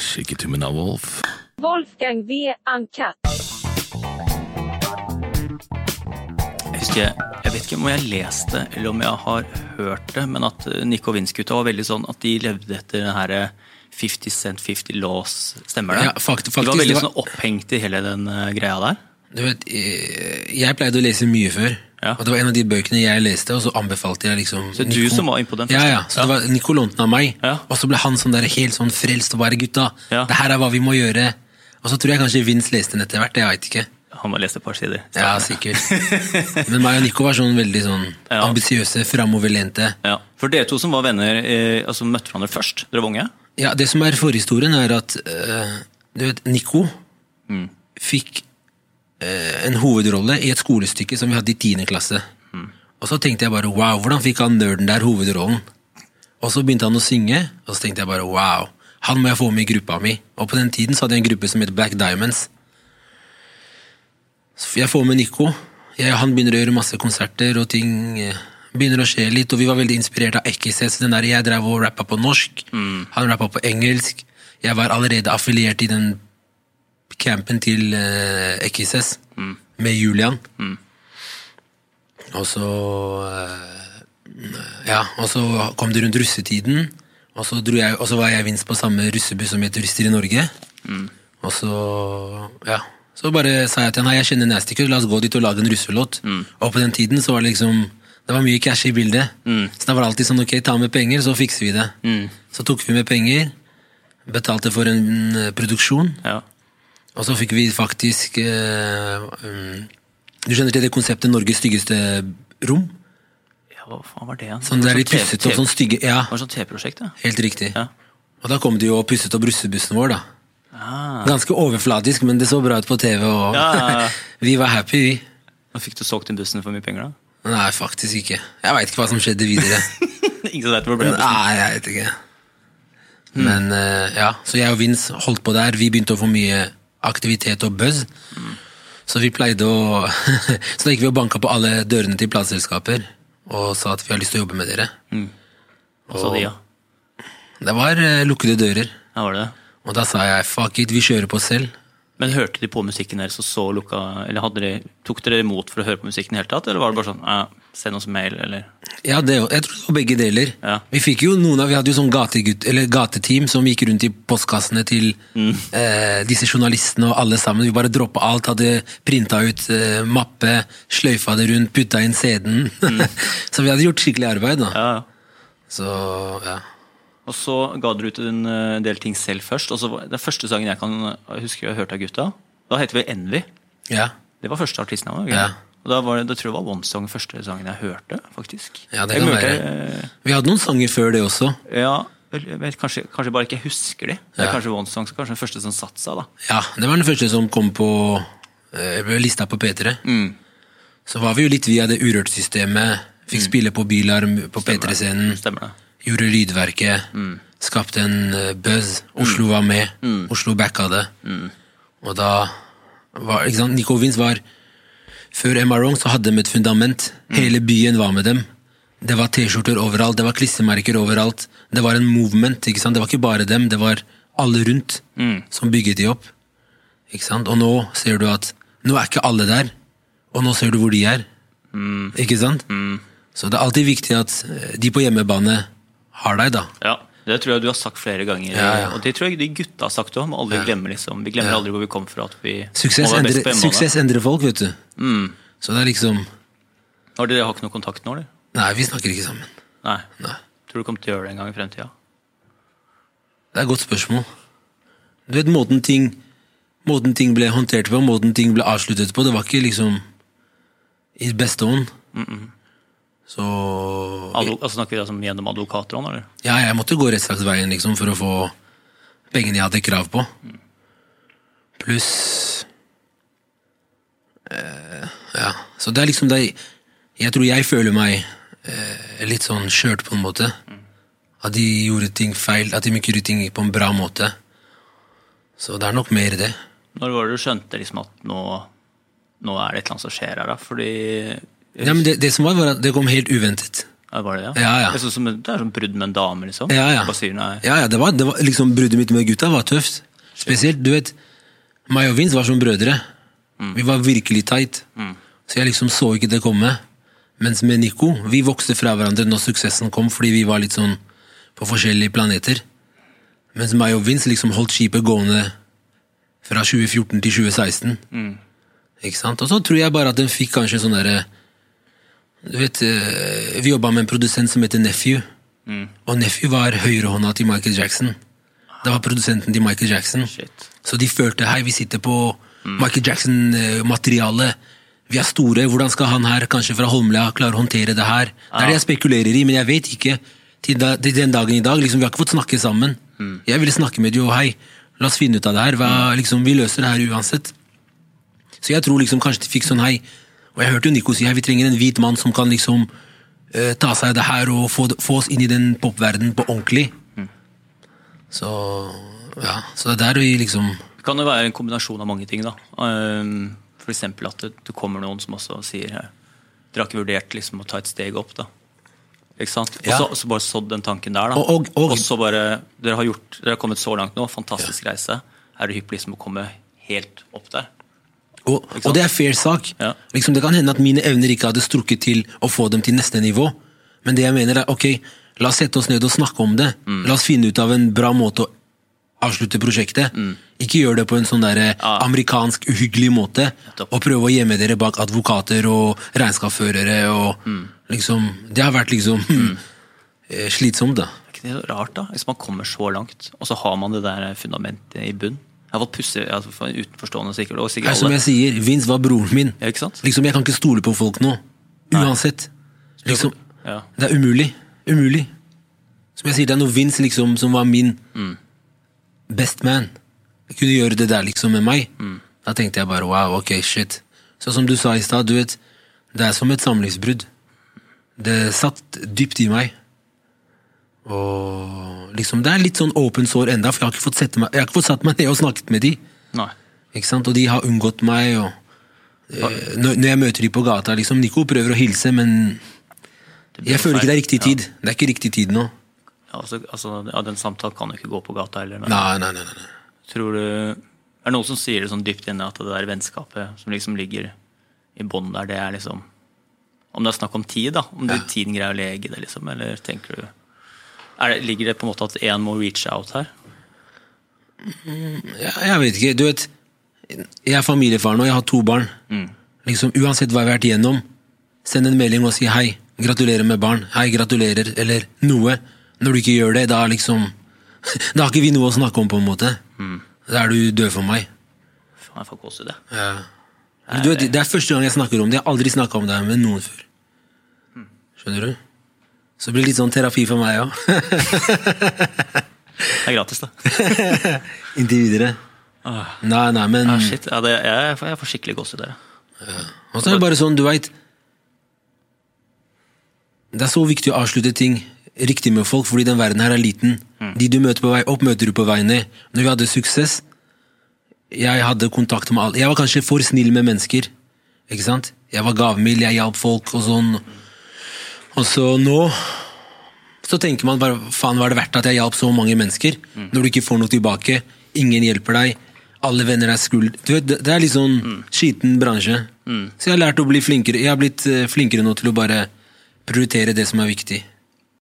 Skikketummen av Wolf. Wolfgang V. Uncut. Jeg husker, jeg vet ikke om jeg har lest det, eller om jeg har hørt det, men at eh, Nico Vince-gutta var veldig sånn at de levde etter den herre 50 Cent 50 Laws, stemmer det? Ja, fakt- de var veldig var- sånn opphengt i hele den eh, greia der. Du vet, eh, jeg pleide å lese mye før. Ja. Og det var en av de bøkene jeg leste, og så anbefalte jeg liksom Så du som var inne på den Ja, første? ja. Så det var Nico lånte av meg. Ja. Og så ble han sånn der helt sånn frelst og bare gutta, Ja. det her er hva vi må gjøre. Og så tror jeg kanskje Vince leste den etter hvert, jeg veit ikke. Han må lese et par sider. Ja, sikkert. Men meg og Nico var sånn veldig sånn Ja. ambisiøse, framoverlente. Ja. For dere to som var venner, eh, altså møtte hverandre først? Dere var unge? Ja, det som er forhistorien, er at eh, du vet, Nico Mm. fikk en hovedrolle i et skolestykke som vi hadde i tiende klasse. Mm. Og så tenkte jeg bare wow, hvordan fikk han nerden der hovedrollen? Og så begynte han å synge, og så tenkte jeg bare wow, han må jeg få med i gruppa mi. Og på den tiden så hadde jeg en gruppe som het Black Diamonds. Så jeg får med Nico. Jeg, han begynner å gjøre masse konserter, og ting eh, begynner å skje litt. Og vi var veldig inspirert av Ekkises. Den der jeg drev og rappa på norsk, han rappa på engelsk. Jeg var allerede affiliert i den campen til uh, Ekkises med Julian. Og så uh, Ja, og så kom det rundt russetiden. Og så, jeg, og så var jeg vinst på samme russebuss som het Turister i Norge. Og så ja, så bare sa jeg til han Nei, jeg kjenner Nasty Cut, la oss gå dit og lage en russelåt. Og på den tiden så var det liksom det var mye cash i bildet. Så det var alltid sånn ok, ta med penger, så fikser vi det. Så tok vi med penger, betalte for en eh, produksjon, Ja. Og så fikk vi faktisk eh, um, Du kjenner til det konseptet Norges styggeste rom? ja, hva faen var det? igjen? Sånn Det var pusset opp sånn stygge Ja, Det var sånn TV-prosjekt, ja. helt riktig. Ja. Og da kom de jo og pusset opp russebussen vår, da. Ah. Ganske overflatisk, men det så bra ut på TV, og Ja, vi var happy, vi. Nå fikk du solgt inn bussen for mye penger, da? Nei, faktisk ikke. Jeg veit ikke hva som skjedde videre. Ingen som vet hvor ble bussen. Nei, jeg vet ikke. Men uh, ja, så jeg og Vince holdt på der. Vi begynte å få mye aktivitet og buzz. Så vi pleide å Så da gikk vi og banka på alle dørene til plateselskaper og sa at vi har lyst til å jobbe med dere. Og så de, ja. Det var eh, lukkede dører. Ja, var det? Og da sa jeg fuck it, vi kjører på selv. Men hørte de på musikken deres og så lukka Eller de, tok dere imot for å høre på musikken i hele tatt, eller var det bare sånn ja, send oss mail, eller Ja, det, jeg tror det var begge deler. Ja. Vi fikk jo noen av, vi hadde jo sånn gategutt, eller gateteam som gikk rundt i postkassene til Mm. eh, disse journalistene og alle sammen. Vi bare droppa alt, hadde printa ut eh, mappe, sløyfa det rundt, putta inn CD-en. så vi hadde gjort skikkelig arbeid, da. Mm. Ja. Så ja. Og så ga dere ut en eh, del ting selv først. Og så Den første sangen jeg kan jeg husker jeg hørte av gutta, da heter vi Envy. Ja, Det var første artistnavn. ikke? Ja. Og da var det, da tror jeg det var One Song første sangen jeg hørte, faktisk. Ja, det kan hørte, være. eh, vi hadde noen sanger før det også. Ja, vet, kanskje, kanskje bare ikke husker de. Det er Ja. kanskje One Song, så kanskje den første som satte seg, da. Ja, det var den første som kom på eh, ble lista på P3. Mm. Så var vi jo litt via det Urørt-systemet. Fikk spille på Bylarm på P3-scenen. Stemmer det. Gjorde lydverket. Skapte en eh, buzz. Oslo var med. Oslo backa det. Og da var ikke sant, Nico Vince var Før Emma Wrong så hadde de et fundament. Hele byen var med dem. Det var T-skjorter overalt, det var klissemerker overalt. Det var en movement. ikke sant? Det var ikke bare dem, det var alle rundt som bygget de opp. Ikke sant? Og nå ser du at nå er ikke alle der, og nå ser du hvor de er. Ikke sant? Så det er alltid viktig at eh, de på hjemmebane har deg, da. Ja, Det tror jeg du har sagt flere ganger. Ja, ja. Og det tror jeg de gutta har sagt òg. Aldri ja. glemmer liksom. Vi glemmer aldri hvor vi kom fra. Suksess endrer, suksess endrer folk, vet du. Så det er liksom Har dere har ikke noe kontakt nå, eller? Nei, vi snakker ikke sammen. Nei. Nei. Tror du kommer til å gjøre det en gang i fremtida? Det er et godt spørsmål. Du vet, måten ting, måten ting ble håndtert på, måten ting ble avsluttet på, det var ikke liksom i beste ånd. Så Advo altså, snakker vi da som gjennom advokater òg, eller? Ja, jeg måtte gå rettssaksveien liksom, for å få pengene jeg hadde krav på. Pluss eh, Ja. Så det er liksom det Jeg tror jeg føler meg eh, litt sånn skjørt, på en måte. At de gjorde ting feil, at de ikke gjorde ting på en bra måte. Så det er nok mer det. Når var det du skjønte liksom at nå, nå er det et eller annet som skjer her, da? Fordi Ja, men det, det som var, var at det kom helt uventet. Ja, Var det ja? Ja, ja. Det er sånn som, det er sånn brudd med en dame, liksom. Ja, ja. Ja, ja, det var, det var liksom Bruddet mitt med gutta var tøft. Spesielt, du vet Meg og Vince var som brødre. Vi var virkelig tight. Så jeg liksom så ikke det komme. Mens med Nico, vi vokste fra hverandre når suksessen kom, fordi vi var litt sånn på forskjellige planeter. Mens meg og Vince liksom holdt skipet gående fra 2014 til 2016. Ikke sant? Og så tror jeg bare at den fikk kanskje sånn derre Du vet, eh, vi jobba med en produsent som heter Nephew. Og Nephew var høyrehånda til Michael Jackson. Det var produsenten til Michael Jackson. Shit. Så de følte hei, vi sitter på Michael Jackson-materiale. Vi er store, hvordan skal han her, kanskje fra Holmlia, klare å håndtere det her? Det er det jeg spekulerer i, men jeg vet ikke. Til, da, til den dagen i dag, liksom, Vi har ikke fått snakke sammen. Jeg ville snakke med de og hei, la oss finne ut av det her. Hva, liksom, vi løser det her uansett. Så jeg tror liksom kanskje de fikk sånn hei. Og jeg hørte jo Nico si her, vi trenger en hvit mann som kan liksom uh, ta seg av det her og få, få oss inn i den popverdenen på ordentlig. Så ja, så det er der vi liksom Det kan jo være en kombinasjon av mange ting. da. Um, For eksempel at det, det kommer noen som også sier Dere har ikke vurdert liksom å ta et steg opp, da. Ikke sant? Og Ja. så, så bare sådd den tanken der, da. Og- og- og- så bare Dere har, gjort, dere har kommet så langt nå. Fantastisk reise. Er det hypp liksom å komme helt opp der? Og, og det er fair sak. Ja. Liksom, det kan hende at mine evner ikke hadde strukket til å få dem til neste nivå. Men det jeg mener er, ok, la oss sette oss ned og snakke om det. Mm. La oss finne ut av en bra måte å avslutte prosjektet. Ikke gjør det på en sånn der Mm. Ja. amerikansk uhyggelig måte. Og prøve å gjemme dere bak advokater og regnskapsførere. Og Mm. liksom, det har vært liksom eh, slitsomt, da. Er ikke det rart, da? Hvis man kommer så langt, og så har man det der fundamentet i bunn. Jeg har fått pusse altså utenforstående sikkert, og sikkert er som jeg sier, Vince var broren min. Ja, ikke sant? Liksom, Jeg kan ikke stole på folk nå. Uansett. Liksom, Ja. Det er umulig. Umulig. Som jeg sier, det er noe Vince liksom, som var min best man. Jeg kunne gjøre det der liksom med meg. Da tenkte jeg bare wow, ok, shit. Så som du sa i stad, du vet, det er som et samlivsbrudd. Det satt dypt i meg. Og liksom, det er litt sånn open sår enda, for jeg har ikke fått, sette meg, jeg har ikke fått satt meg ned og snakket med de. Nei. Ikke sant? Og de har unngått meg. Og, eh, når, når jeg møter de på gata liksom, Nico prøver å hilse, men jeg føler ikke det er riktig tid. tid. Det er ikke riktig tid nå. Ja, altså, altså, ja, den samtalen kan jo ikke gå på gata heller. Nei, nei, nei, nei. tror du Er det noen som sier det sånn dypt inne at det der vennskapet som liksom ligger i bånn der, det er liksom Om det er snakk om tid, da. Om ja. tiden greier å lege det, liksom. Eller tenker du det, Ligger det på en måte at én må reach out her? Jeg, jeg vet ikke. Du vet, jeg er familiefar nå, jeg har to barn. Liksom, uansett hva jeg har vært igjennom, send en melding og si hei. Gratulerer med barn. Hei, gratulerer. Eller noe. Når du ikke gjør det, da liksom Da har ikke vi noe å snakke om, på en måte. Da er du død for meg. Faen, jeg får gåsehud, jeg. Ja. Du vet, det er første gang jeg snakker om det. Jeg har aldri snakka om det med noen før. Skjønner du? Så det blir litt sånn terapi for meg òg. Det er gratis, da. Inntil videre. Nei, nei, men Ah, shit. Ja, det, jeg, jeg får skikkelig gåsehud der. ja. Og så er det bare sånn, du veit Det er så viktig å avslutte ting riktig med folk, fordi den verden her er liten. De du møter på vei opp, møter du på vei ned. Når vi hadde suksess Jeg hadde kontakt med alle. Jeg var kanskje for snill med mennesker. Ikke sant? Jeg var gavmild, jeg hjalp folk og sånn. Og så nå så tenker man bare faen var det verdt at jeg hjalp så mange mennesker, når du ikke får noe tilbake. Ingen hjelper deg. Alle venner er skuld... Du vet, det er litt sånn skiten bransje. Så jeg har lært å bli flinkere. Jeg har blitt eh, flinkere nå til å bare prioritere det som er viktig.